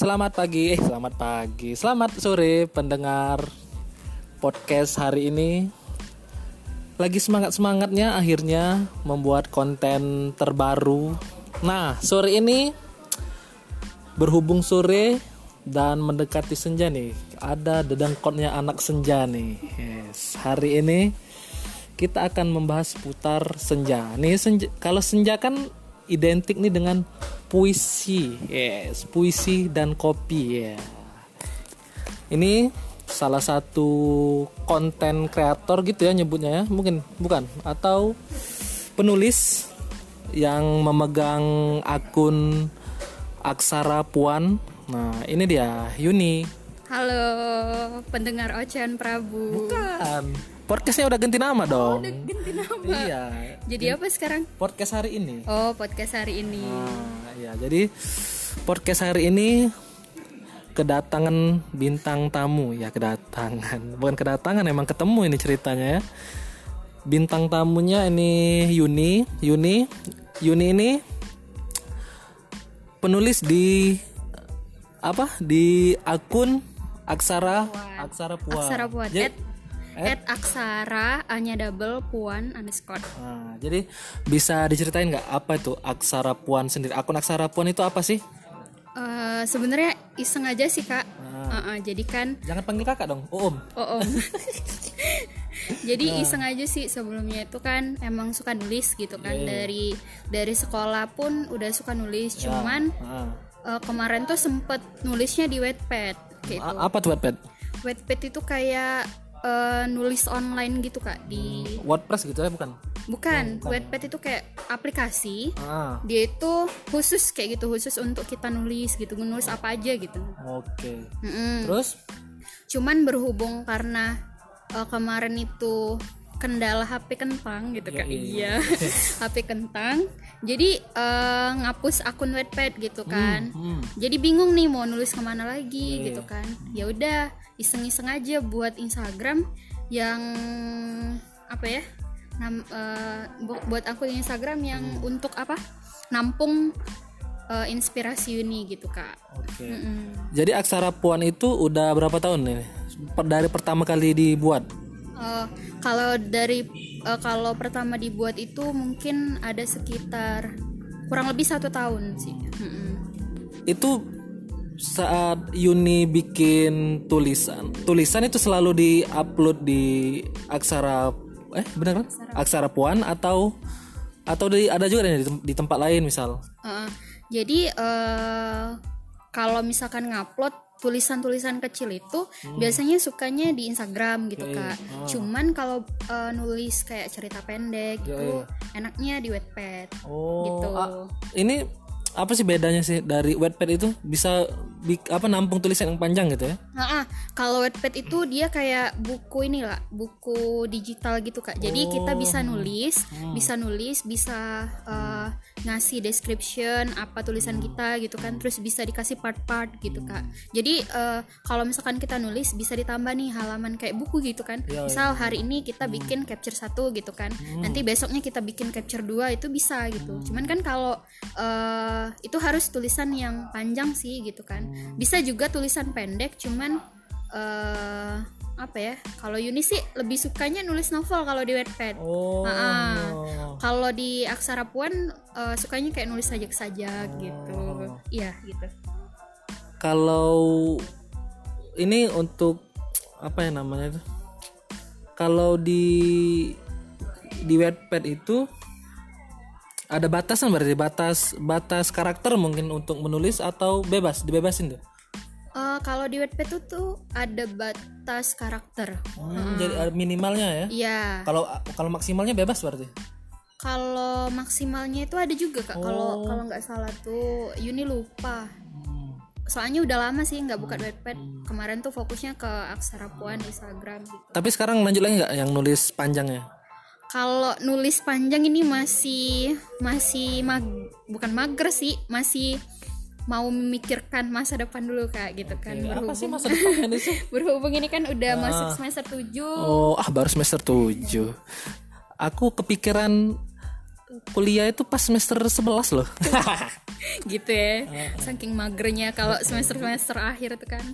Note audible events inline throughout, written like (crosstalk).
Selamat pagi, eh selamat pagi, selamat sore pendengar podcast hari ini. Lagi semangat semangatnya akhirnya membuat konten terbaru. Nah sore ini berhubung sore dan mendekati senja nih, ada dedengkotnya anak senja nih. Yes, hari ini kita akan membahas putar senja. Nih senja, kalau senja kan identik nih dengan puisi, yes, puisi dan kopi ya. Ini salah satu konten kreator gitu ya nyebutnya ya, mungkin bukan atau penulis yang memegang akun Aksara Puan. Nah, ini dia Yuni. Halo, pendengar Ocean Prabu. Bukan. Podcastnya udah ganti nama dong. Udah ganti nama. Iya. Jadi apa sekarang? Podcast hari ini. Oh, podcast hari ini. Nah, ya jadi podcast hari ini kedatangan bintang tamu ya kedatangan bukan kedatangan emang ketemu ini ceritanya ya bintang tamunya ini Yuni Yuni Yuni ini penulis di apa di akun Aksara Puan. Aksara Puan Aksara Puan. Jadi- At, at Aksara hanya double Puan underscore. Nah, jadi bisa diceritain nggak apa itu Aksara Puan sendiri akun Aksara Puan itu apa sih Eh, Sebenarnya iseng aja sih kak. Ah. Uh-uh, jadi kan, jangan panggil kakak dong Om oh om. (laughs) jadi Nah. iseng aja sih sebelumnya itu kan emang suka nulis gitu kan Iya, iya. dari dari sekolah pun udah suka nulis. Ya. Cuman Ah. eh, kemarin tuh sempet nulisnya di Wattpad gitu. A- apa tuh Wattpad? Wattpad itu kayak eh, nulis online gitu kak di WordPress gitu ya bukan? bukan Wattpad itu kayak aplikasi Ah, dia itu khusus kayak gitu khusus untuk kita nulis gitu nulis apa aja gitu oke. Mm-mm. Terus? cuman berhubung karena eh, kemarin itu kendala HP kentang gitu kak Yoi. iya (laughs) HP kentang jadi eh, ngapus akun Wattpad gitu kan Hmm, jadi bingung nih mau nulis ke mana lagi Iya. gitu kan ya udah iseng-iseng aja buat Instagram yang apa ya nam, bu- buat akun Instagram yang Hmm. untuk apa nampung eh, inspirasi Uni gitu kak oke. Mm-mm. Jadi Aksara Puan itu udah berapa tahun nih? Dari pertama kali dibuat? Eh, kalau dari eh, kalau pertama dibuat itu mungkin ada sekitar kurang lebih satu tahun sih Mm-mm. Itu saat Yuni bikin tulisan, tulisan itu selalu di-upload di Aksara eh benar kan? Aksara Puan atau atau di, ada juga di, di tempat lain misal. Uh, jadi eh kalau misalkan ngupload tulisan-tulisan kecil itu biasanya sukanya di Instagram gitu kak. Cuman kalau eh, nulis kayak cerita pendek gitu enaknya di Wattpad. Oh, Gitu. ah, ini apa sih bedanya sih dari Wattpad itu bisa apa nampung tulisan yang panjang gitu ya? Nah, ah, kalau Wattpad itu dia kayak buku ini lah, buku digital gitu kak. Jadi kita bisa nulis, bisa nulis, bisa eh, ngasih description apa tulisan kita gitu kan. Terus bisa dikasih part-part gitu kak. Jadi eh, kalau misalkan kita nulis bisa ditambah nih halaman kayak buku gitu kan. Iya, Misal hari ini kita bikin capture satu gitu kan. Nanti besoknya kita bikin capture dua itu bisa gitu. Cuman kan kalau eh, itu harus tulisan yang panjang sih gitu kan. Bisa juga tulisan pendek cuman eh apa ya kalau Yuni sih lebih sukanya nulis novel kalau di Wattpad Oh. Ah, kalau di Aksara Puan eh, sukanya kayak nulis sajak-sajak gitu iya gitu Kalau ini untuk apa ya namanya itu? Kalau di di Wattpad itu ada batasan berarti batas batas karakter mungkin untuk menulis atau bebas dibebasin tuh. Eh, kalau di Wattpad tuh tuh ada batas karakter. Hmm, Jadi ada minimalnya ya. iya. Kalau kalau maksimalnya bebas berarti. kalau maksimalnya itu ada juga kak. Kalau kalau nggak salah tuh Yuni lupa. Soalnya udah lama sih nggak buka Wattpad kemarin tuh fokusnya ke Aksara Puan Instagram gitu. Tapi sekarang lanjut lagi nggak yang nulis panjangnya? Kalau nulis panjang ini masih masih mag, bukan mager sih, masih mau memikirkan masa depan dulu kak gitu kan. Berhubung, sih masa depannya sih? berhubung ini kan udah masuk semester 7 Oh, ah baru semester 7. Aku kepikiran kuliah itu pas semester 11 loh. (laughs) gitu ya saking magernya kalau semester semester akhir itu kan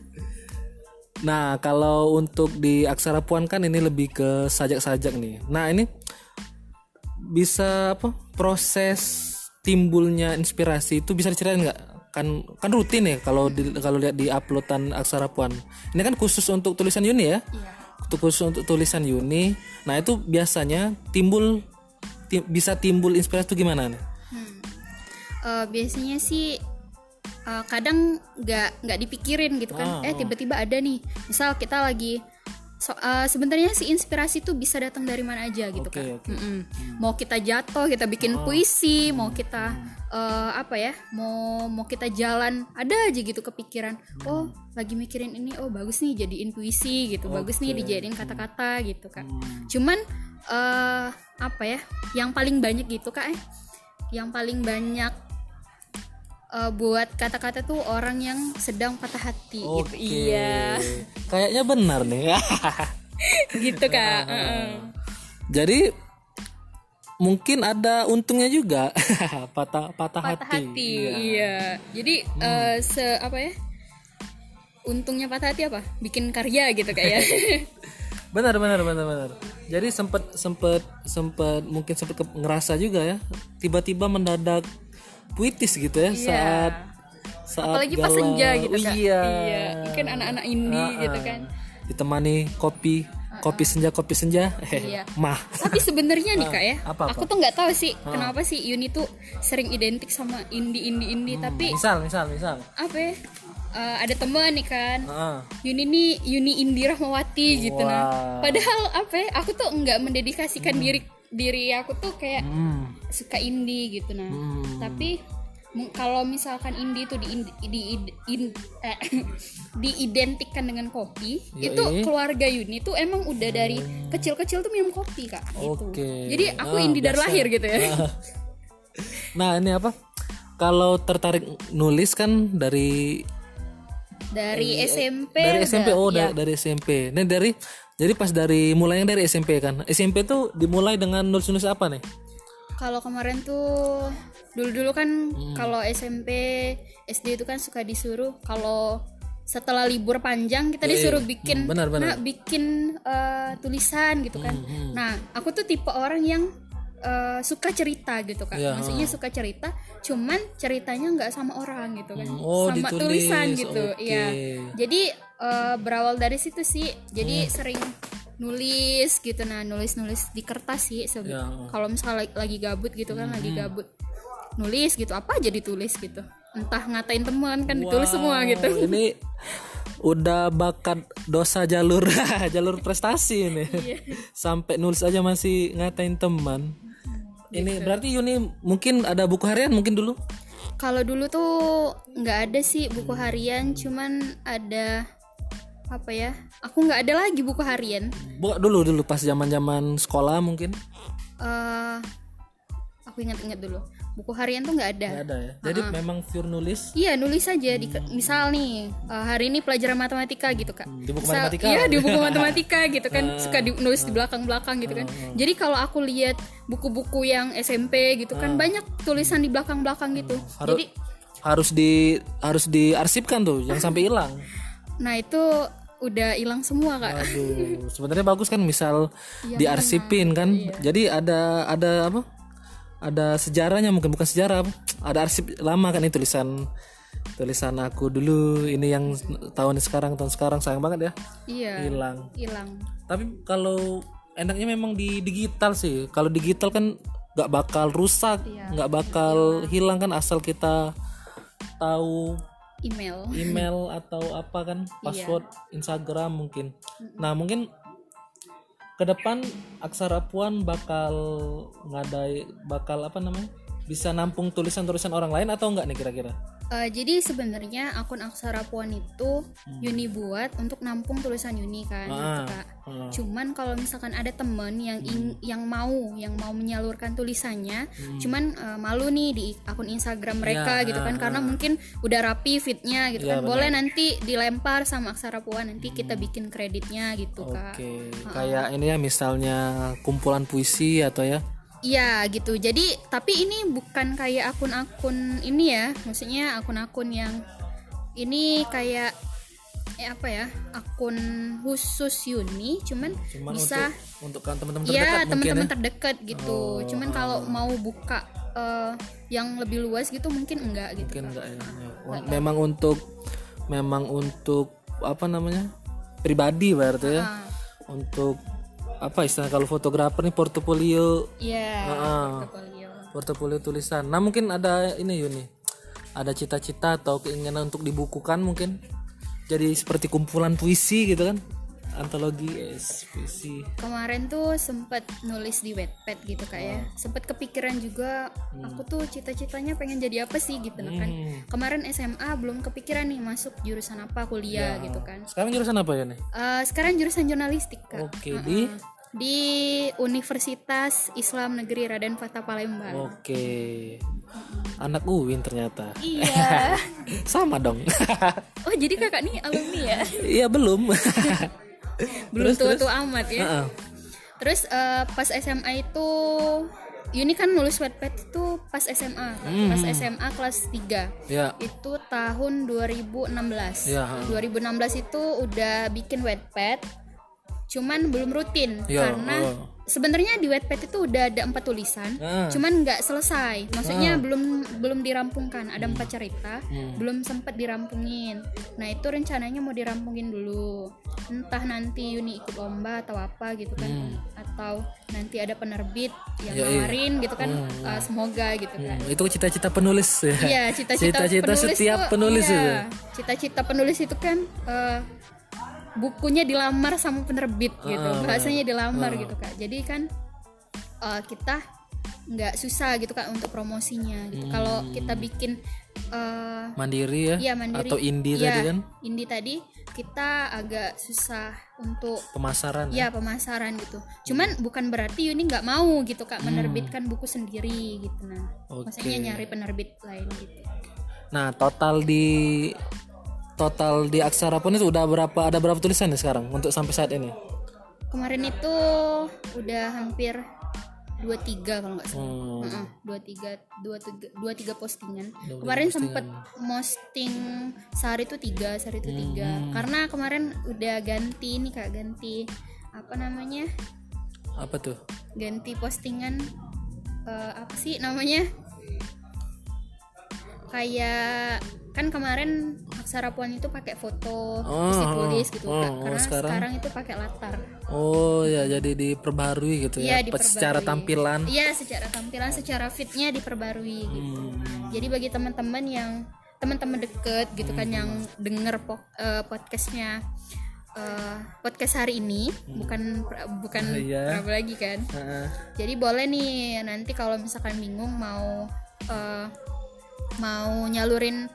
Nah, kalau untuk di aksara puan kan ini lebih ke sajak-sajak nih. Nah, ini bisa apa? Proses timbulnya inspirasi itu bisa diceritain nggak? Kan kan rutin ya kalau di, kalau lihat di uploadan aksara puan. Ini kan khusus untuk tulisan Yuni ya? iya khusus untuk tulisan Yuni. Nah, itu biasanya timbul ti- bisa timbul inspirasi itu gimana nih? Eh, biasanya sih eh, kadang nggak nggak dipikirin gitu kan. Eh tiba-tiba ada nih. Misal kita lagi so- eh, sebenarnya sih inspirasi tuh bisa datang dari mana aja gitu Oke, kan. oke. Mm-mm. mau kita jatuh kita bikin puisi mau kita eh, apa ya mau mau kita jalan ada aja gitu kepikiran. Oh lagi mikirin ini oh bagus nih jadiin puisi gitu bagus nih dijadiin kata-kata gitu kak cuman eh apa ya yang paling banyak gitu kak eh. Yang paling banyak eh, buat kata-kata tuh orang yang sedang patah hati gitu. Oke. Iya, Kayaknya benar nih. (laughs) gitu kak. Heeh. Jadi mungkin ada untungnya juga (laughs) patah patah, Patah hati. hati, Iya. iya. Jadi eh, se apa ya? Untungnya patah hati apa? Bikin karya gitu kak ya. (laughs) Benar benar benar benar. Jadi sempet sempet sempet mungkin sempet ngerasa juga ya tiba-tiba mendadak puitis gitu ya saat saat Apalagi pas galau. senja gitu kak. Iya. Iya. Kan anak-anak indie gitu kan. Ditemani kopi kopi senja kopi senja. Iya. Mah. Tapi sebenarnya nih kak ya, Ah, (laughs) apa, apa? aku tuh nggak tahu sih kenapa sih Yuni tuh sering identik sama indie indie indie. Tapi Misal misal misal. apa ya? eh, ada teman nih kan, Ah. Yuni nih Yuni Indi Rahmawati gitu nah. Padahal apa ya? Aku tuh nggak mendedikasikan diri diri aku tuh kayak Hmm. suka indie gitu nah. Hmm. Tapi kalau misalkan indie itu di, di, in- eh, (laughs) diidentikan dengan kopi, Yoi. itu keluarga Yuni tuh emang udah dari kecil-kecil tuh minum kopi kak. Gitu. Oke. Jadi aku Ah, indie dari lahir gitu ya. Nah ini apa? Kalau tertarik nulis kan dari Dari SMP. dari udah- SMP oh iya. da- dari SMP. Nah dari jadi pas dari mulainya dari SMP kan. SMP tuh dimulai dengan nulis-nulis apa nih? Kalau kemarin tuh dulu-dulu kan Hmm. kalau SMP, SD itu kan suka disuruh kalau setelah libur panjang kita disuruh bikin Hmm, benar, benar. nah, bikin eh, tulisan gitu kan. Hmm, Nah, aku tuh tipe orang yang eh, suka cerita gitu kan. Iya, Maksudnya suka cerita, cuman ceritanya nggak sama orang gitu kan. oh, sama ditulis, tulisan gitu. oke. Iya. Jadi eh, berawal dari situ sih. Jadi Hmm. sering nulis gitu nah nulis-nulis di kertas sih sebe- Ya. kalau misalnya lagi, lagi gabut gitu kan lagi Hmm. gabut nulis gitu apa aja ditulis gitu entah ngatain teman kan ditulis semua gitu (laughs) Ini udah bakat dosa jalur (laughs) jalur prestasi nih. Iya. Sampai nulis aja masih ngatain teman. Ini berarti Yuni mungkin ada buku harian mungkin dulu. kalau dulu tuh nggak ada sih buku harian cuman ada apa ya aku nggak ada lagi buku harian Buka dulu dulu pas zaman-zaman sekolah mungkin. eh aku ingat-ingat dulu buku harian tuh nggak ada Nggak ada ya. Jadi memang pure nulis Iya nulis aja di misal nih eh, hari ini pelajaran matematika gitu kak. di buku Misal- matematika. Iya di buku matematika (laughs) gitu kan suka di, nulis di belakang-belakang gitu kan. Jadi kalau aku lihat buku-buku yang SMP gitu kan banyak tulisan di belakang-belakang gitu. Harus Jadi harus di harus diarsipkan tuh, jangan sampai hilang. nah itu udah hilang semua kak. Aduh, sebenarnya bagus kan misal diarsipin kan. Jadi ada ada apa? Ada sejarahnya mungkin bukan sejarah? Ada arsip lama kan ini tulisan tulisan aku dulu ini yang tahun sekarang tahun sekarang sayang banget ya Iya hilang. hilang. Tapi kalau enaknya memang di digital sih. Kalau digital kan nggak bakal rusak, nggak bakal hilang kan asal kita tahu Email. email (laughs) atau apa kan password Instagram mungkin. Nah mungkin ke depan aksara puan bakal ngadai bakal apa namanya bisa nampung tulisan-tulisan orang lain atau enggak nih kira-kira? Eh, jadi sebenarnya akun Aksara Puan itu Yuni buat untuk nampung tulisan Yuni kan, gitu, Ah, Kak. ah. Cuman kalau misalkan ada temen yang ing- yang mau yang mau menyalurkan tulisannya, Hmm. cuman eh, malu nih di akun Instagram mereka Ya, gitu ah, kan, karena mungkin udah rapi fitnya gitu Ya, kan, boleh nanti dilempar sama Aksara Puan nanti kita bikin kreditnya gitu Oke, kak. kayak ini ya misalnya kumpulan puisi atau ya Iya gitu. Jadi tapi ini bukan kayak akun-akun ini ya. Maksudnya akun-akun yang ini kayak eh apa ya? Akun khusus Yuni cuman, Cuman bisa untuk untuk kan teman-teman terdekat Iya teman-teman ya. terdekat gitu. Oh, Cuman kalau mau buka eh, yang lebih luas gitu mungkin enggak gitu. Mungkin enggak ya. Ya. Memang untuk memang untuk apa namanya? pribadi berarti ya. Ah, Untuk apa istilah kalau fotografer nih portofolio Iya. Ah. portofolio. portofolio tulisan. Nah, mungkin ada ini Yuni. Ada cita-cita atau keinginan untuk dibukukan mungkin. Jadi seperti kumpulan puisi gitu kan. Antologi puisi. Kemarin tuh sempet nulis di Wattpad gitu kak ya. Oh. Sempet kepikiran juga aku tuh cita-citanya pengen jadi apa sih gitu kan. Hmm. Kemarin SMA belum kepikiran nih masuk jurusan apa kuliah gitu kan. Sekarang jurusan apa ya nih? Eh, sekarang jurusan jurnalistik kak. Oke, di Di Universitas Islam Negeri Raden Fatah Palembang. Oke. Anak Uwin ternyata. Iya. (laughs) Sama dong. Oh jadi kakak nih alumni ya? Iya belum. (laughs) Belum tua-tua amat ya. Heeh. Terus eh, pas SMA itu Yuni kan nulis Wattpad itu pas SMA. Hmm. pas SMA kelas 3 ya. itu tahun 2016. Ya, ha. 2016 itu udah bikin Wattpad, cuman belum rutin Ya, karena oh. sebenarnya di Wattpad itu udah ada empat tulisan, Ah. cuman nggak selesai. Maksudnya belum belum dirampungkan. Ada empat cerita, Hmm. belum sempat dirampungin. Nah itu rencananya mau dirampungin dulu. Entah nanti Yuni ikut lomba atau apa gitu kan, atau nanti ada penerbit yang Hmm. Ya, iya. nawarin gitu kan. Uh, semoga gitu kan. Hmm, itu cita-cita penulis ya. Iya, cita-cita Cita-cita penulis setiap tuh, penulis iya. itu. Cita-cita penulis itu kan eh, bukunya dilamar sama penerbit gitu. Ah, Bahasanya dilamar gitu, Kak. Jadi kan eh, kita nggak susah gitu Kak untuk promosinya gitu. Kalau kita bikin eh Mandiri ya. ya mandiri Atau indie Iya, tadi kan indie tadi kita agak susah untuk pemasaran. ya pemasaran gitu. Cuman bukan berarti Yuni nggak mau gitu Kak menerbitkan buku sendiri gitu nah. Hmm. Oke. Maksudnya nyari penerbit lain gitu. Nah, total di total di Aksara pun itu udah berapa ada berapa tulisan nih sekarang untuk sampai saat ini? Kemarin itu udah hampir dua tiga kalau nggak salah. Hmm. Dua tiga dua tiga dua tiga postingan. Kemarin sempet posting sehari itu tiga sehari itu tiga. Hmm. Karena kemarin udah ganti ini kak ganti apa namanya Apa tuh? ganti postingan eh, apa sih namanya kayak kan kemarin aksara puan itu pakai foto terus Oh, ditulis gitu oh, Kak. oh, karena sekarang? sekarang? itu pakai latar Oh ya, jadi diperbarui gitu ya. Iya, Pe- Secara diperbarui. tampilan. Iya, secara tampilan, secara fitnya diperbarui gitu. Hmm. Jadi bagi teman-teman yang teman-teman deket gitu kan Hmm. yang denger po- eh, podcastnya eh, podcast hari ini, bukan bukan Iya. apa lagi kan. Heeh. Jadi boleh nih nanti kalau misalkan bingung mau eh, mau nyalurin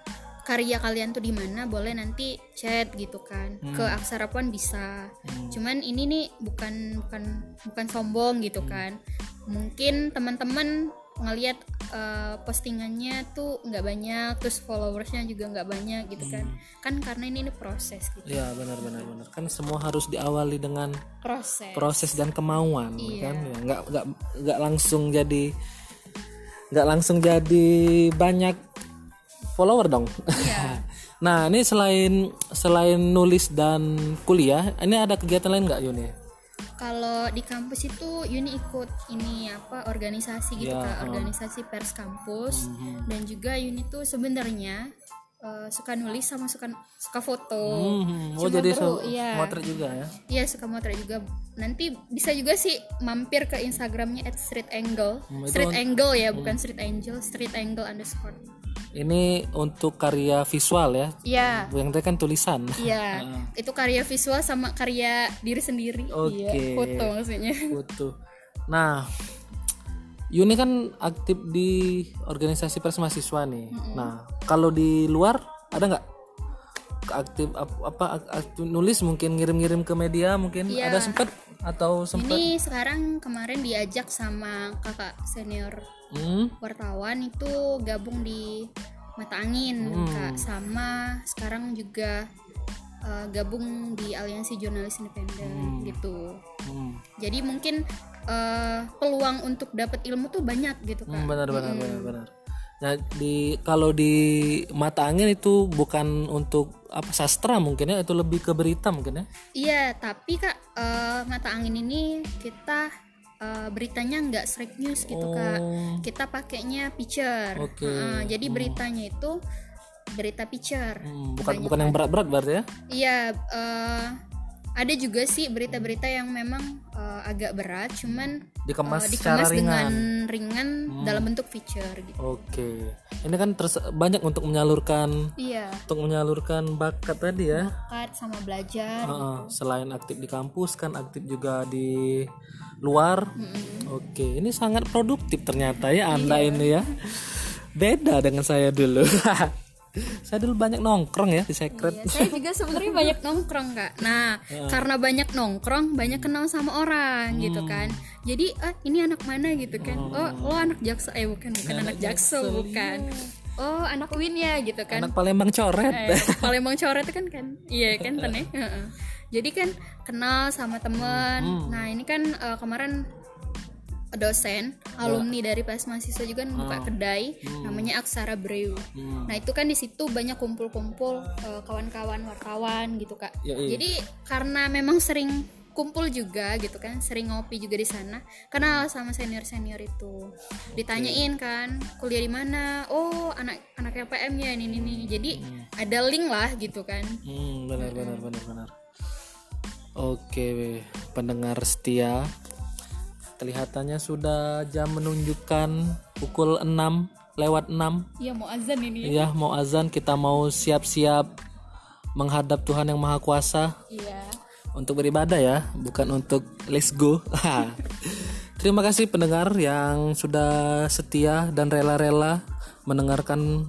karya kalian tuh di mana boleh nanti chat gitu kan ke Aksara Pon bisa. Cuman ini nih bukan bukan bukan sombong gitu kan. Mungkin teman-teman ngelihat eh, postingannya tuh nggak banyak, terus followersnya juga nggak banyak gitu kan. Kan karena ini, ini proses gitu. Ya benar benar benar. Kan semua harus diawali dengan Proses. proses dan kemauan Iya. kan ya nggak nggak nggak langsung jadi nggak langsung jadi banyak follower dong Iya. (laughs) nah ini selain selain nulis dan kuliah ini ada kegiatan lain nggak Yuni Kalau di kampus itu Yuni ikut ini apa organisasi gitu Ya, kak, oh. organisasi pers kampus dan juga Yuni tuh sebenarnya eh, suka nulis sama suka suka foto. Hmm, oh Cuma jadi perlu- so, iya. motret juga ya Iya suka motret juga. Nanti bisa juga sih mampir ke Instagramnya at street angle, Hmm, street angle ya bukan street angel, street angle underscore. Ini untuk karya visual ya Iya. yang tadi kan tulisan Iya, (laughs) itu karya visual sama karya diri sendiri. Iya, Oke. foto maksudnya. (laughs) Foto. Nah, Yuni kan aktif di organisasi pers mahasiswa nih. Nah, kalau di luar ada nggak aktif ap- apa ak- aktif nulis mungkin ngirim-ngirim ke media mungkin Iya. ada sempet atau sempet? Ini sekarang kemarin diajak sama kakak senior Hmm, wartawan itu gabung di Mata Angin kak sama sekarang juga eh, gabung di Aliansi Jurnalis Independen gitu. hmm. Jadi mungkin eh, peluang untuk dapat ilmu tuh banyak gitu kak Hmm, benar benar benar benar. Nah, di kalau di mata angin itu bukan untuk apa sastra mungkin ya, itu lebih ke berita mungkin ya. Iya, tapi kak eh, mata angin ini kita eh, beritanya nggak straight news gitu kak. Oh. Kita pakainya picture. Oke. Heeh, jadi beritanya itu berita picture. Hmm, bukan bukan yang berat-berat berarti ya. Iya, eh, ada juga sih berita-berita yang memang eh, agak berat, cuman Dikemas eh, secara dikemas ringan. Hmm. dengan ringan dalam bentuk feature gitu. Oke. Ini kan terus banyak untuk menyalurkan Iya, untuk menyalurkan bakat tadi ya. bakat sama belajar. Heeh, selain aktif di kampus kan aktif juga di luar. Oke, ini sangat produktif ternyata ya Anda ini ya. Beda dengan saya dulu. (laughs) saya dulu banyak nongkrong ya di secret. Iya, saya juga sebenarnya banyak nongkrong kak. Nah, karena banyak nongkrong, banyak kenal sama orang gitu kan. Jadi, ah ini anak mana gitu kan? Oh, lo anak jaksa? Eh bukan, bukan anak jaksel, bukan. Oh, anak Win ya gitu kan. Anak Palembang coret. Eh, Palembang coret kan kan, iya kan Tan, ya? (laughs) Jadi kan kenal sama temen. Nah ini kan eh, kemarin dosen alumni dari pas mahasiswa juga kan buka kedai namanya Aksara Brew. Nah itu kan di situ banyak kumpul-kumpul eh, kawan-kawan wartawan gitu kak. Yoi. Jadi karena memang sering kumpul juga gitu kan, sering ngopi juga di sana. Kenal sama senior-senior itu. Ditanyain kan kuliah di mana? Oh anak anak LPM ya ini ini. Jadi ada link lah gitu kan. Hmm, benar benar benar benar. Oke, pendengar setia. Kelihatannya sudah jam menunjukkan pukul 6 lewat 6 Iya mau azan ini. Iya, mau azan kita mau siap-siap menghadap Tuhan yang Maha Kuasa Iya. untuk beribadah ya, bukan untuk let's go. (laughs) Terima kasih pendengar yang sudah setia dan rela-rela mendengarkan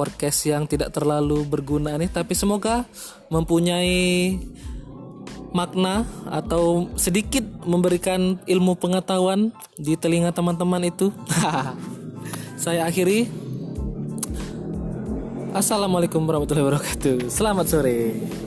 podcast yang tidak terlalu berguna ini, tapi semoga mempunyai makna atau sedikit memberikan ilmu pengetahuan di telinga teman-teman itu. (laughs) Saya akhiri. Assalamualaikum warahmatullahi wabarakatuh. Selamat sore.